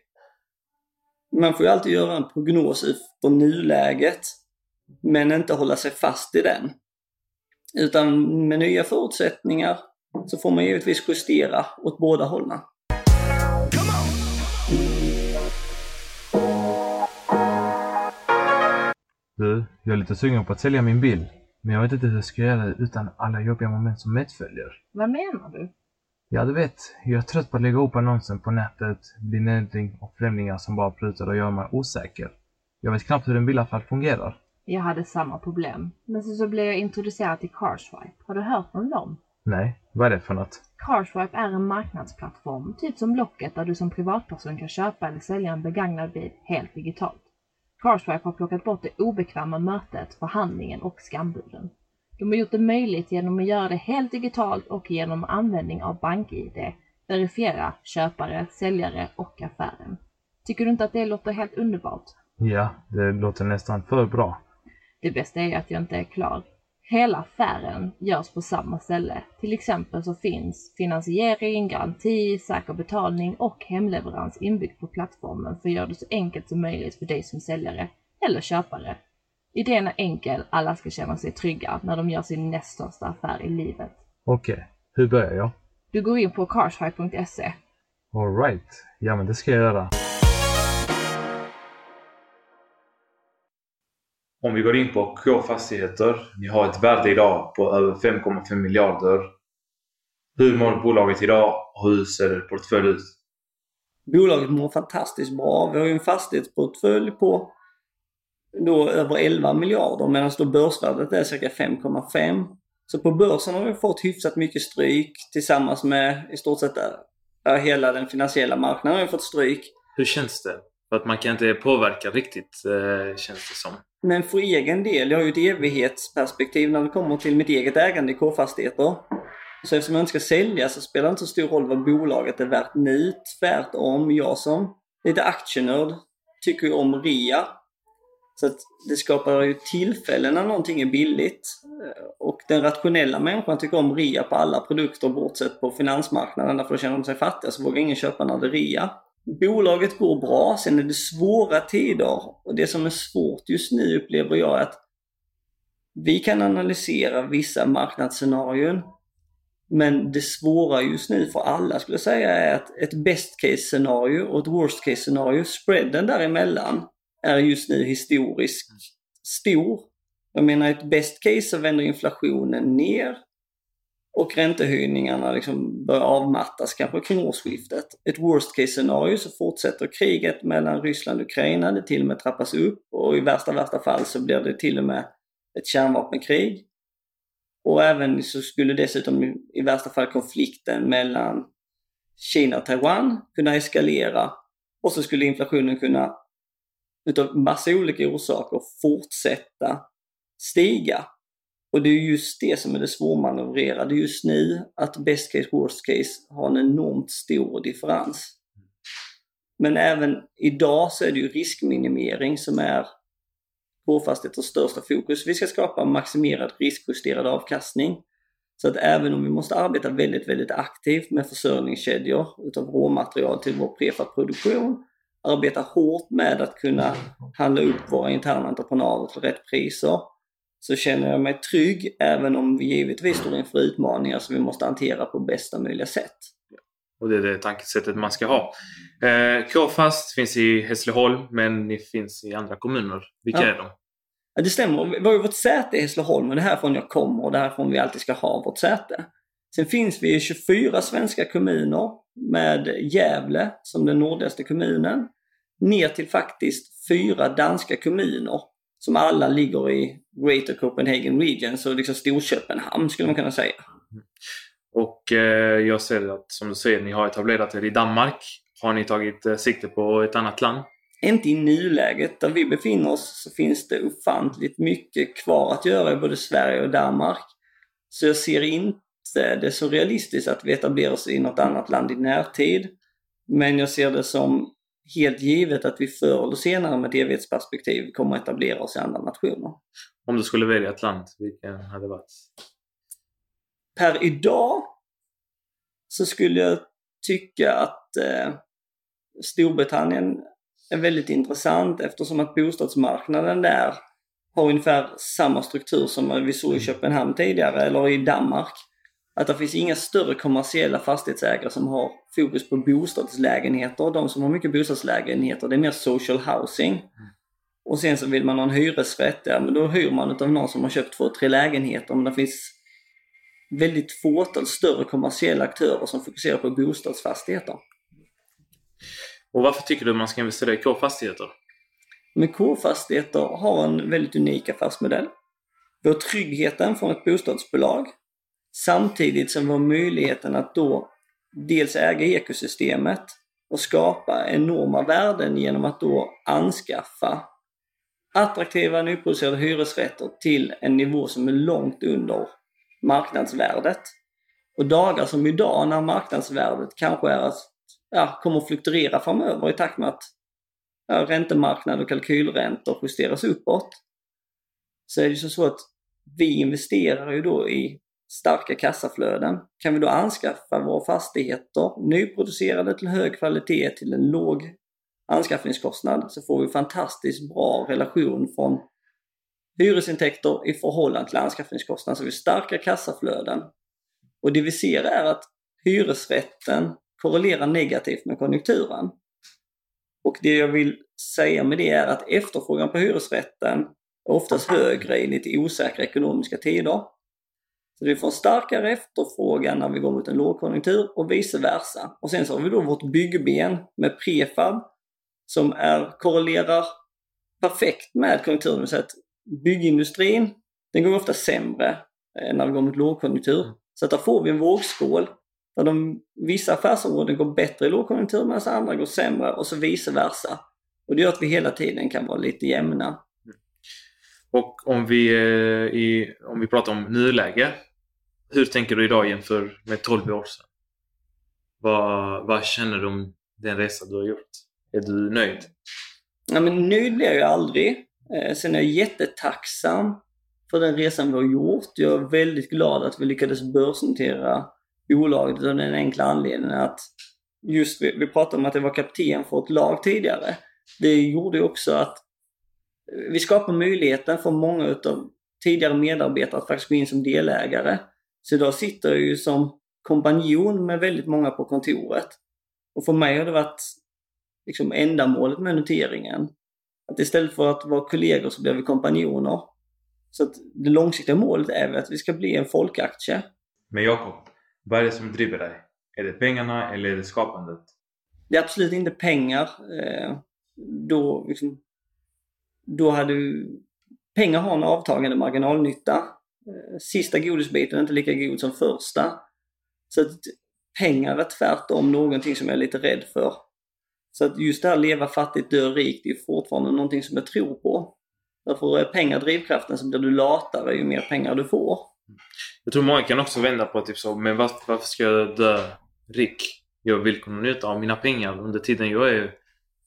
Man får ju alltid göra en prognos för nuläget, men inte hålla sig fast i den. Utan med nya förutsättningar så får man givetvis justera åt båda hållen. Du, jag är lite sugen på att sälja min bil. Men jag vet inte hur jag ska göra det utan alla jobbiga moment som medföljer. Vad menar du? Ja, du vet. Jag är trött på att lägga upp annonsen på nätet, bli nedring och främlingar som bara prutar och gör mig osäker. Jag vet knappt hur en bilaffär fungerar. Jag hade samma problem. Men så, så blev jag introducerad till Carswipe. Har du hört om dem? Nej, vad är det för något? Carswipe är en marknadsplattform, typ som Blocket, där du som privatperson kan köpa eller sälja en begagnad bil helt digitalt. Carswipe har plockat bort det obekväma mötet, förhandlingen och skambuden. De har gjort det möjligt genom att göra det helt digitalt och genom användning av BankID verifiera köpare, säljare och affären. Tycker du inte att det låter helt underbart? Ja, det låter nästan för bra. Det bästa är att jag inte är klar. Hela affären görs på samma ställe. Till exempel så finns finansiering, garanti, säker betalning och hemleverans inbyggt på plattformen för att göra det så enkelt som möjligt för dig som säljare eller köpare. Idén är enkel, alla ska känna sig trygga när de gör sin näst största affär i livet. Okej, okay. hur börjar jag? Du går in på carshipe.se. Alright, ja men det ska jag göra. Om vi går in på K Fastigheter. Ni har ett värde idag på över 5,5 miljarder. Hur mår bolaget idag och hur ser portfölj ut? Bolaget mår fantastiskt bra. Vi har ju en fastighetsportfölj på då över 11 miljarder medan då börsvärdet är cirka 5,5. Så på börsen har vi fått hyfsat mycket stryk tillsammans med i stort sett hela den finansiella marknaden har vi fått stryk. Hur känns det? För att man kan inte påverka riktigt, eh, känns det som. Men för egen del, jag har ju ett evighetsperspektiv när det kommer till mitt eget ägande i K-fastigheter. Så eftersom jag inte ska sälja så spelar det inte så stor roll vad bolaget är värt nu. Tvärtom, jag som lite aktienörd tycker ju om rea. Så att det skapar ju tillfällen när någonting är billigt. Eh, och den rationella människan tycker om rea på alla produkter bortsett på finansmarknaden. Därför känner de sig fattiga så vågar ingen köpa när det är rea. Bolaget går bra, sen är det svåra tider. Och det som är svårt just nu upplever jag är att vi kan analysera vissa marknadsscenarion men det svåra just nu för alla skulle jag säga är att ett best case scenario och ett worst case scenario, spreaden däremellan är just nu historiskt stor. Jag menar ett best case så vänder inflationen ner och räntehöjningarna liksom börjar avmattas kanske kring årsskiftet. Ett worst case scenario så fortsätter kriget mellan Ryssland och Ukraina, det till och med trappas upp och i värsta, värsta fall så blir det till och med ett kärnvapenkrig. Och även så skulle dessutom i värsta fall konflikten mellan Kina och Taiwan kunna eskalera och så skulle inflationen kunna utav massa olika orsaker fortsätta stiga. Och det är just det som är det svårmanövrerade just nu, att best case, worst case har en enormt stor differens. Men även idag så är det ju riskminimering som är K-fastigheters största fokus. Vi ska skapa maximerad riskjusterad avkastning. Så att även om vi måste arbeta väldigt, väldigt aktivt med försörjningskedjor utav råmaterial till vår prefabproduktion, arbeta hårt med att kunna handla upp våra interna entreprenader till rätt priser, så känner jag mig trygg även om vi givetvis står inför utmaningar som vi måste hantera på bästa möjliga sätt. Och det är det tankesättet man ska ha. Eh, K-fast finns i Hässleholm men ni finns i andra kommuner. Vilka ja. är de? Ja, det stämmer. Vi har ju vårt säte i Hässleholm och det är härifrån jag kommer och det är härifrån vi alltid ska ha vårt säte. Sen finns vi i 24 svenska kommuner med Gävle som den nordligaste kommunen. Ner till faktiskt fyra danska kommuner som alla ligger i Greater Copenhagen Region, så liksom Storköpenhamn skulle man kunna säga. Och eh, jag ser att, som du säger, ni har etablerat er i Danmark. Har ni tagit eh, sikte på ett annat land? Inte i nuläget. Där vi befinner oss så finns det ofantligt mycket kvar att göra i både Sverige och Danmark. Så jag ser inte det så realistiskt att vi etablerar oss i något annat land i närtid. Men jag ser det som helt givet att vi förr eller senare med ett evighetsperspektiv kommer att etablera oss i andra nationer. Om du skulle välja ett land, vilken hade det varit? Per idag så skulle jag tycka att eh, Storbritannien är väldigt intressant eftersom att bostadsmarknaden där har ungefär samma struktur som vi såg i Köpenhamn tidigare eller i Danmark. Att det finns inga större kommersiella fastighetsägare som har fokus på bostadslägenheter. De som har mycket bostadslägenheter det är mer social housing. Och sen så vill man ha en hyresrätt, ja men då hyr man av någon som har köpt två, tre lägenheter. Men det finns väldigt fåtal större kommersiella aktörer som fokuserar på bostadsfastigheter. Och varför tycker du man ska investera i K-fastigheter? Men K-fastigheter har en väldigt unik affärsmodell. Vi har tryggheten från ett bostadsbolag samtidigt som vi har möjligheten att då dels äga ekosystemet och skapa enorma värden genom att då anskaffa attraktiva nyproducerade hyresrätter till en nivå som är långt under marknadsvärdet. Och dagar som idag när marknadsvärdet kanske är ja, kommer att fluktuera framöver i takt med att ja, räntemarknad och kalkylräntor justeras uppåt. Så är det så att vi investerar ju då i starka kassaflöden. Kan vi då anskaffa våra fastigheter nyproducerade till hög kvalitet till en låg anskaffningskostnad så får vi fantastiskt bra relation från hyresintäkter i förhållande till anskaffningskostnad. Så vi starka kassaflöden. Och det vi ser är att hyresrätten korrelerar negativt med konjunkturen. Och det jag vill säga med det är att efterfrågan på hyresrätten är oftast högre i lite osäkra ekonomiska tider. Så vi får starkare efterfrågan när vi går mot en lågkonjunktur och vice versa. Och sen så har vi då vårt byggben med prefab som är, korrelerar perfekt med konjunkturen. Så att byggindustrin, den går ofta sämre eh, när vi går mot lågkonjunktur. Så att där får vi en vågskål där de, vissa affärsområden går bättre i lågkonjunktur medan andra går sämre och så vice versa. Och det gör att vi hela tiden kan vara lite jämna. Och om vi, eh, i, om vi pratar om nuläge. Hur tänker du idag jämfört med 12 år sedan? Vad, vad känner du om den resa du har gjort? Är du nöjd? Ja, men nöjd blir jag aldrig. Eh, sen är jag jättetacksam för den resan vi har gjort. Jag är väldigt glad att vi lyckades börsnotera bolaget av den enkla anledningen att just vi, vi pratade om att det var kapten för ett lag tidigare. Det gjorde också att vi skapar möjligheten för många utav tidigare medarbetare att faktiskt gå in som delägare. Så idag sitter jag ju som kompanjon med väldigt många på kontoret. Och för mig har det varit liksom ändamålet med noteringen. Att istället för att vara kollegor så blir vi kompanjoner. Så att det långsiktiga målet är att vi ska bli en folkaktie. Men Jakob, vad är det som driver dig? Är det pengarna eller är det skapandet? Det är absolut inte pengar. Eh, då, liksom, då hade pengar har en avtagande marginalnytta. Eh, sista godisbiten är inte lika god som första. Så att pengar är tvärtom någonting som jag är lite rädd för. Så att just det här leva fattigt, dö rikt, det är fortfarande någonting som jag tror på. Därför är pengar drivkraften så blir du latare ju mer pengar du får. Jag tror många kan också vända på typ så, men varför, varför ska jag dö rik? Jag vill kunna njuta av mina pengar under tiden jag är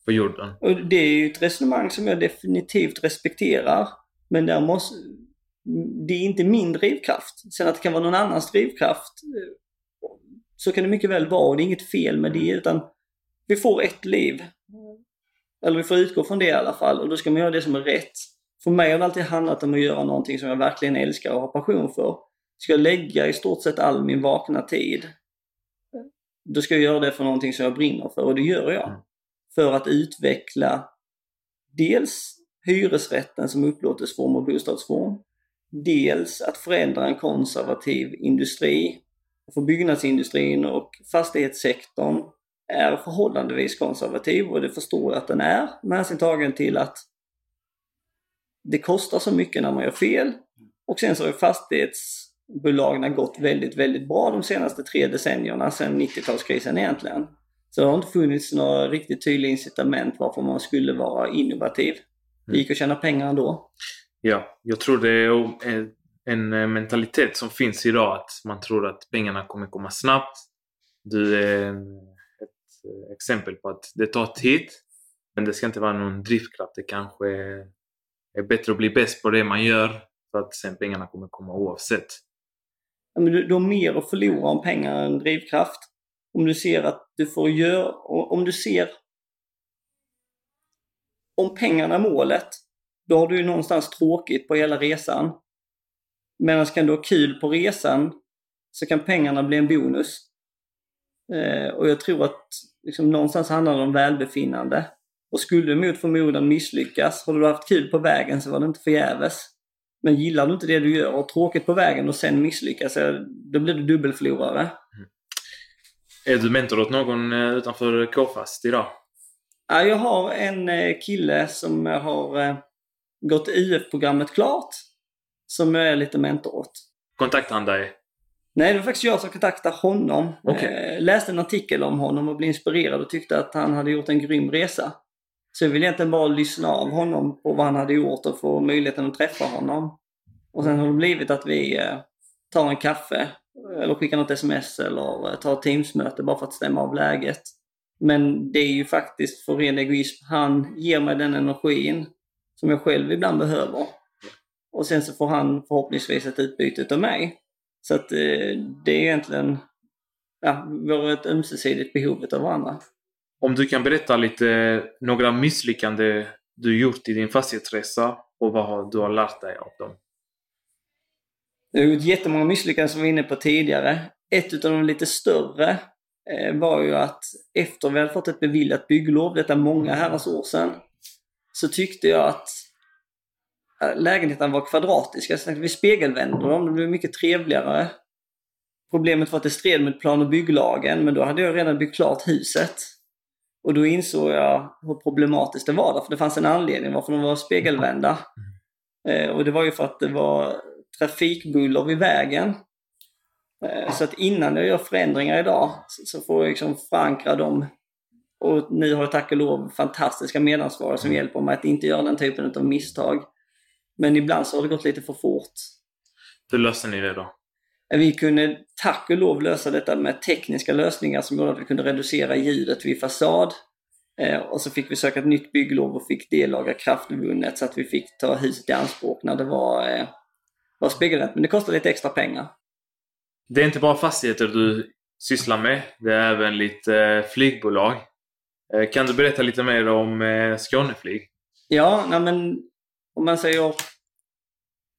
på jorden. Och det är ju ett resonemang som jag definitivt respekterar. Men där måste, det är inte min drivkraft. Sen att det kan vara någon annans drivkraft, så kan det mycket väl vara och det är inget fel med det utan vi får ett liv. Eller vi får utgå från det i alla fall och då ska man göra det som är rätt. För mig har det alltid handlat om att göra någonting som jag verkligen älskar och har passion för. Ska jag lägga i stort sett all min vakna tid, då ska jag göra det för någonting som jag brinner för och det gör jag. Mm. För att utveckla dels hyresrätten som upplåtelseform och bostadsform. Dels att förändra en konservativ industri. För byggnadsindustrin och fastighetssektorn är förhållandevis konservativ och det förstår jag att den är med hänsyn tagen till att det kostar så mycket när man gör fel. Och sen så har fastighetsbolagen gått väldigt, väldigt bra de senaste tre decennierna sedan 90-talskrisen egentligen. Så det har inte funnits några riktigt tydliga incitament varför man skulle vara innovativ. Det gick att tjäna pengar ändå. Ja, jag tror det är en eh, mentalitet som finns idag att man tror att pengarna kommer komma snabbt. Du är ett eh, exempel på att det tar tid, men det ska inte vara någon drivkraft. Det kanske är bättre att bli bäst på det man gör för att sen pengarna kommer komma oavsett. Ja, men du, du har mer att förlora om pengar än drivkraft. Om du ser att du får göra, om du ser om pengarna är målet, då har du ju någonstans tråkigt på hela resan. Medan kan du ha kul på resan så kan pengarna bli en bonus. Eh, och jag tror att liksom, någonstans handlar det om välbefinnande. Och skulle du mot förmodan misslyckas, har du haft kul på vägen så var det inte förgäves. Men gillar du inte det du gör och tråkigt på vägen och sen misslyckas, då blir du dubbelförlorare. Mm. Är du mentor åt någon eh, utanför K-fast idag? Ja, jag har en eh, kille som har eh, gått UF-programmet klart. Som jag är lite mentor åt. Kontaktade han dig? Nej, det var faktiskt jag som kontaktade honom. Okay. Läste en artikel om honom och blev inspirerad och tyckte att han hade gjort en grym resa. Så jag ville egentligen bara lyssna av honom på vad han hade gjort och få möjligheten att träffa honom. Och sen har det blivit att vi tar en kaffe eller skickar något sms eller tar ett teamsmöte bara för att stämma av läget. Men det är ju faktiskt för ren egoism. Han ger mig den energin som jag själv ibland behöver. Och sen så får han förhoppningsvis ett utbyte av mig. Så att eh, det är egentligen, ja, har ett ömsesidigt behov av varandra. Om du kan berätta lite, några misslyckanden du gjort i din fastighetsresa och vad du har lärt dig av dem? Det har gjort jättemånga misslyckanden som vi var inne på tidigare. Ett utav de lite större Eh, var ju att efter vi hade fått ett beviljat bygglov, detta många herrans år sedan, så tyckte jag att äh, lägenheten var kvadratiska. tänkte vi spegelvände dem, det blev mycket trevligare. Problemet var att det stred med plan och bygglagen, men då hade jag redan byggt klart huset. Och då insåg jag hur problematiskt det var, för det fanns en anledning varför de var spegelvända. Eh, och det var ju för att det var trafikbuller vid vägen. Eh, så att innan jag gör förändringar idag så får jag liksom förankra dem. Och ni har tack och lov fantastiska medansvariga som hjälper mig att inte göra den typen av misstag. Men ibland så har det gått lite för fort. Hur löste ni det då? Eh, vi kunde tack och lov lösa detta med tekniska lösningar som gjorde att vi kunde reducera ljudet vid fasad. Eh, och så fick vi söka ett nytt bygglov och fick det laga kraftvunnet så att vi fick ta huset i anspråk när det var, var spegelrätt. Men det kostade lite extra pengar. Det är inte bara fastigheter du sysslar med. Det är även lite eh, flygbolag. Eh, kan du berätta lite mer om eh, Skåneflyg? Ja, nej men om man säger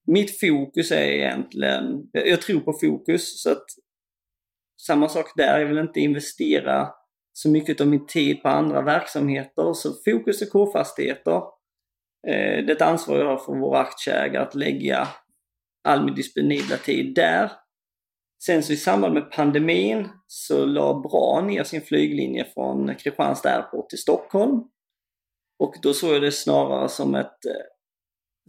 mitt fokus är egentligen, jag tror på fokus så att samma sak där, jag vill inte investera så mycket av min tid på andra verksamheter. Så fokus är K-fastigheter. Eh, det är ett ansvar jag har för våra aktieägare att lägga all min disponibla tid där. Sen så i samband med pandemin så la Bra ner sin flyglinje från Kristianstad Airport till Stockholm. Och då såg jag det snarare som ett eh,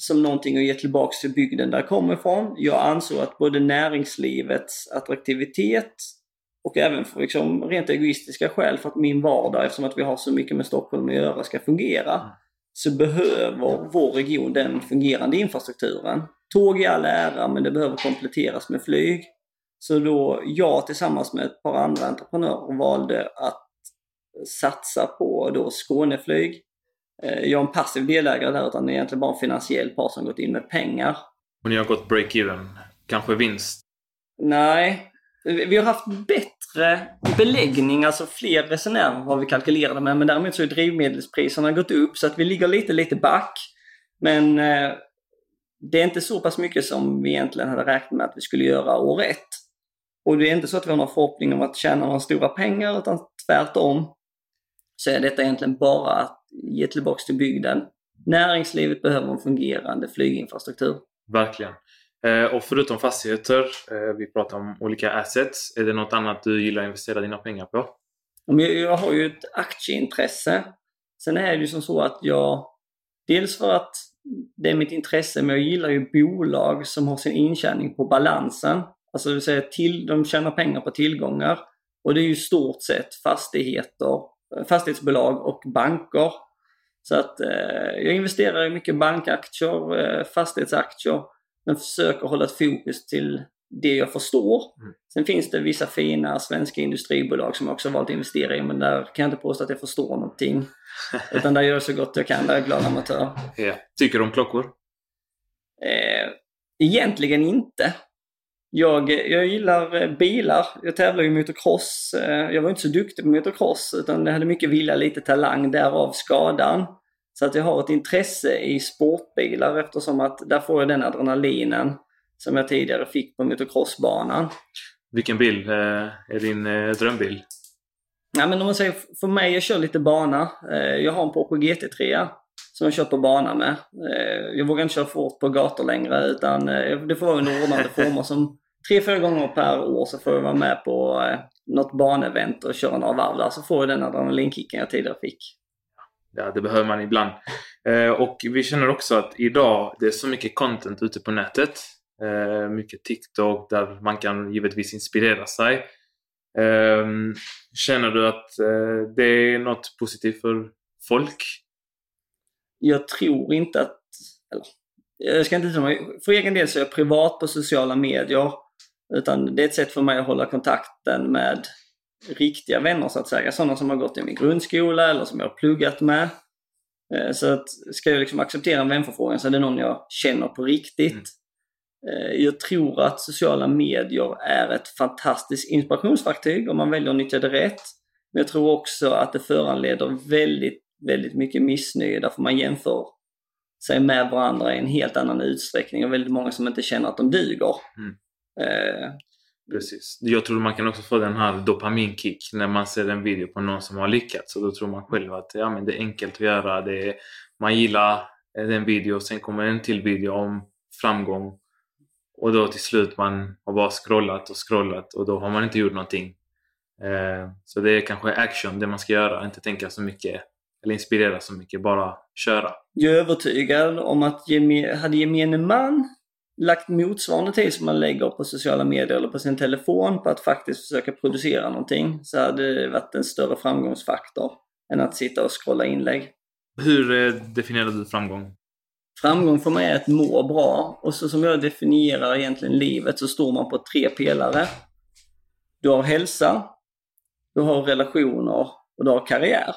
som någonting att ge tillbaks till bygden där jag kommer ifrån. Jag ansåg att både näringslivets attraktivitet och även för liksom rent egoistiska skäl för att min vardag, eftersom att vi har så mycket med Stockholm att göra, ska fungera. Mm. Så behöver vår region den fungerande infrastrukturen. Tåg i all ära, men det behöver kompletteras med flyg. Så då jag tillsammans med ett par andra entreprenörer valde att satsa på då Skåneflyg. Eh, jag är en passiv delägare där utan egentligen bara en finansiell part som gått in med pengar. Och ni har gått break-even? Kanske vinst? Nej, vi har haft bättre beläggning, alltså fler resenärer har vi kalkylerade med. Men däremot så har drivmedelspriserna gått upp så att vi ligger lite, lite back. Men eh, det är inte så pass mycket som vi egentligen hade räknat med att vi skulle göra år ett. Och det är inte så att vi har någon förhoppning om att tjäna några stora pengar utan tvärtom så är detta egentligen bara att ge tillbaka till bygden. Näringslivet behöver en fungerande flyginfrastruktur. Verkligen. Eh, och förutom fastigheter, eh, vi pratar om olika assets. Är det något annat du gillar att investera dina pengar på? Jag har ju ett aktieintresse. Sen är det ju som så att jag, dels för att det är mitt intresse, men jag gillar ju bolag som har sin intjäning på balansen. Alltså det vill säga till, de tjänar pengar på tillgångar. Och det är ju stort sett fastigheter, fastighetsbolag och banker. Så att eh, jag investerar i mycket bankaktier, eh, fastighetsaktier men försöker hålla ett fokus till det jag förstår. Mm. Sen finns det vissa fina svenska industribolag som jag också valt att investera i men där kan jag inte påstå att jag förstår någonting. Utan där gör jag så gott jag kan, där är jag glad amatör. Ja. Tycker du om klockor? Eh, egentligen inte. Jag, jag gillar eh, bilar. Jag tävlar ju motocross. Eh, jag var inte så duktig på motocross utan jag hade mycket vilja, lite talang, därav skadan. Så att jag har ett intresse i sportbilar eftersom att där får jag den adrenalinen som jag tidigare fick på motocrossbanan. Vilken bil eh, är din drömbil? Ja, men om man säger för mig, jag kör lite bana. Jag har en Porsche GT3 som jag kör på bana med. Jag vågar inte köra fort på gator längre utan det får vara under ordnade former. Som tre, fyra gånger per år så får jag vara med på något banevent och köra några varv där så får jag den adrenalinkicken jag tidigare fick ja, det behöver man ibland. Eh, och vi känner också att idag det är så mycket content ute på nätet. Eh, mycket TikTok där man kan givetvis inspirera sig. Eh, känner du att eh, det är något positivt för folk? Jag tror inte att... Eller, jag ska inte säga För egen del så är jag privat på sociala medier. Utan det är ett sätt för mig att hålla kontakten med riktiga vänner så att säga. Sådana som har gått i min grundskola eller som jag har pluggat med. Eh, så att ska jag liksom acceptera en vänförfrågan så är det någon jag känner på riktigt. Mm. Eh, jag tror att sociala medier är ett fantastiskt inspirationsverktyg om man väljer att nyttja det rätt. Men jag tror också att det föranleder väldigt, väldigt mycket missnöje därför man jämför sig med varandra i en helt annan utsträckning och väldigt många som inte känner att de duger. Mm. Eh, Precis. Jag tror man kan också få den här dopaminkick när man ser en video på någon som har lyckats. Och då tror man själv att ja, men det är enkelt att göra. Det är, man gillar den video, sen kommer en till video om framgång. Och då till slut man har bara scrollat och scrollat och då har man inte gjort någonting. Eh, så det är kanske action, det man ska göra. Inte tänka så mycket eller inspirera så mycket, bara köra. Jag är övertygad om att hade gemene man lagt motsvarande tid som man lägger på sociala medier eller på sin telefon på att faktiskt försöka producera någonting så hade det varit en större framgångsfaktor än att sitta och scrolla inlägg. Hur eh, definierar du framgång? Framgång för mig är att må bra och så som jag definierar egentligen livet så står man på tre pelare. Du har hälsa, du har relationer och du har karriär.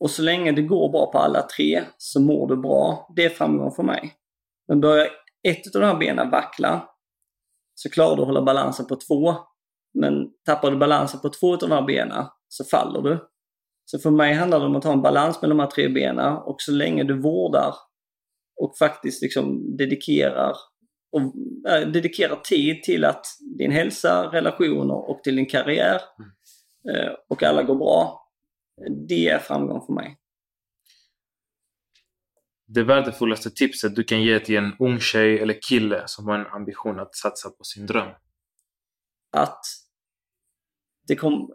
Och så länge det går bra på alla tre så mår du bra. Det är framgång för mig. Men börjar ett av de här benen vacklar så klarar du att hålla balansen på två. Men tappar du balansen på två av de här benen så faller du. Så för mig handlar det om att ha en balans med de här tre benen och så länge du vårdar och faktiskt liksom dedikerar, och, äh, dedikerar tid till att din hälsa, relationer och till din karriär eh, och alla går bra. Det är framgång för mig. Det värdefullaste tipset du kan ge till en ung tjej eller kille som har en ambition att satsa på sin dröm? Att det kom,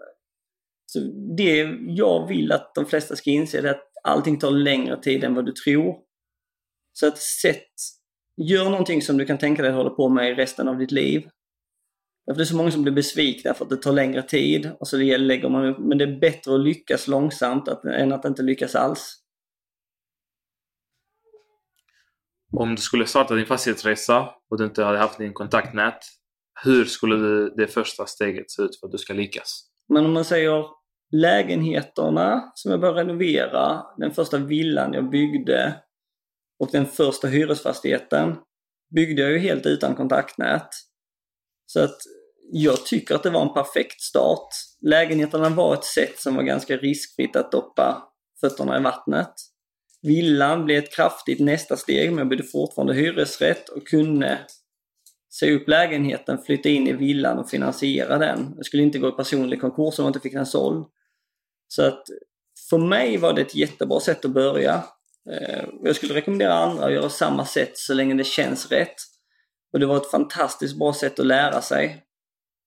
så det jag vill att de flesta ska inse är att allting tar längre tid än vad du tror. Så att sätt, gör någonting som du kan tänka dig att hålla på med resten av ditt liv. För det är så många som blir besvikna för att det tar längre tid och så lägger man upp, men det är bättre att lyckas långsamt än att inte lyckas alls. Om du skulle starta din fastighetsresa och du inte hade haft din kontaktnät, hur skulle du, det första steget se ut för att du ska lyckas? Men om man säger lägenheterna som jag började renovera, den första villan jag byggde och den första hyresfastigheten byggde jag ju helt utan kontaktnät. Så att jag tycker att det var en perfekt start. Lägenheterna var ett sätt som var ganska riskfritt att doppa fötterna i vattnet. Villan blev ett kraftigt nästa steg men jag byggde fortfarande hyresrätt och kunde säga upp lägenheten, flytta in i villan och finansiera den. Jag skulle inte gå i personlig konkurs om jag inte fick den såld. Så att för mig var det ett jättebra sätt att börja. Eh, jag skulle rekommendera andra att göra samma sätt så länge det känns rätt. Och det var ett fantastiskt bra sätt att lära sig.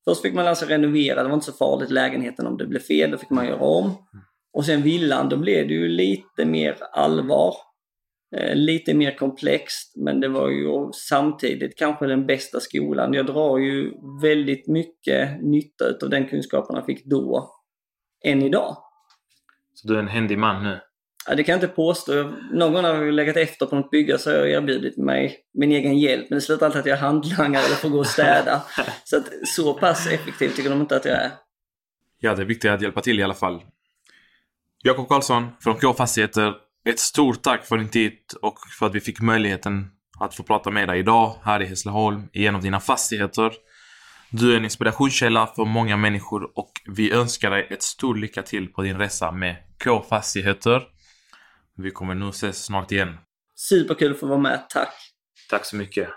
Först fick man lära sig renovera, det var inte så farligt lägenheten om det blev fel, då fick man göra om. Mm. Och sen villan, då blev det ju lite mer allvar. Eh, lite mer komplext, men det var ju samtidigt kanske den bästa skolan. Jag drar ju väldigt mycket nytta av den kunskapen jag fick då, än idag. Så du är en händig man nu? Ja, det kan jag inte påstå. Någon gång har jag legat efter på något bygge så har jag erbjudit mig min egen hjälp. Men det slutar alltid att jag handlangar eller får gå och städa. så att så pass effektiv tycker de inte att jag är. Ja, det är viktigt att hjälpa till i alla fall. Jakob Karlsson från K Fastigheter. Ett stort tack för din tid och för att vi fick möjligheten att få prata med dig idag här i Hässleholm i en av dina fastigheter. Du är en inspirationskälla för många människor och vi önskar dig ett stort lycka till på din resa med K Fastigheter. Vi kommer nog ses snart igen. Superkul att få vara med, tack! Tack så mycket.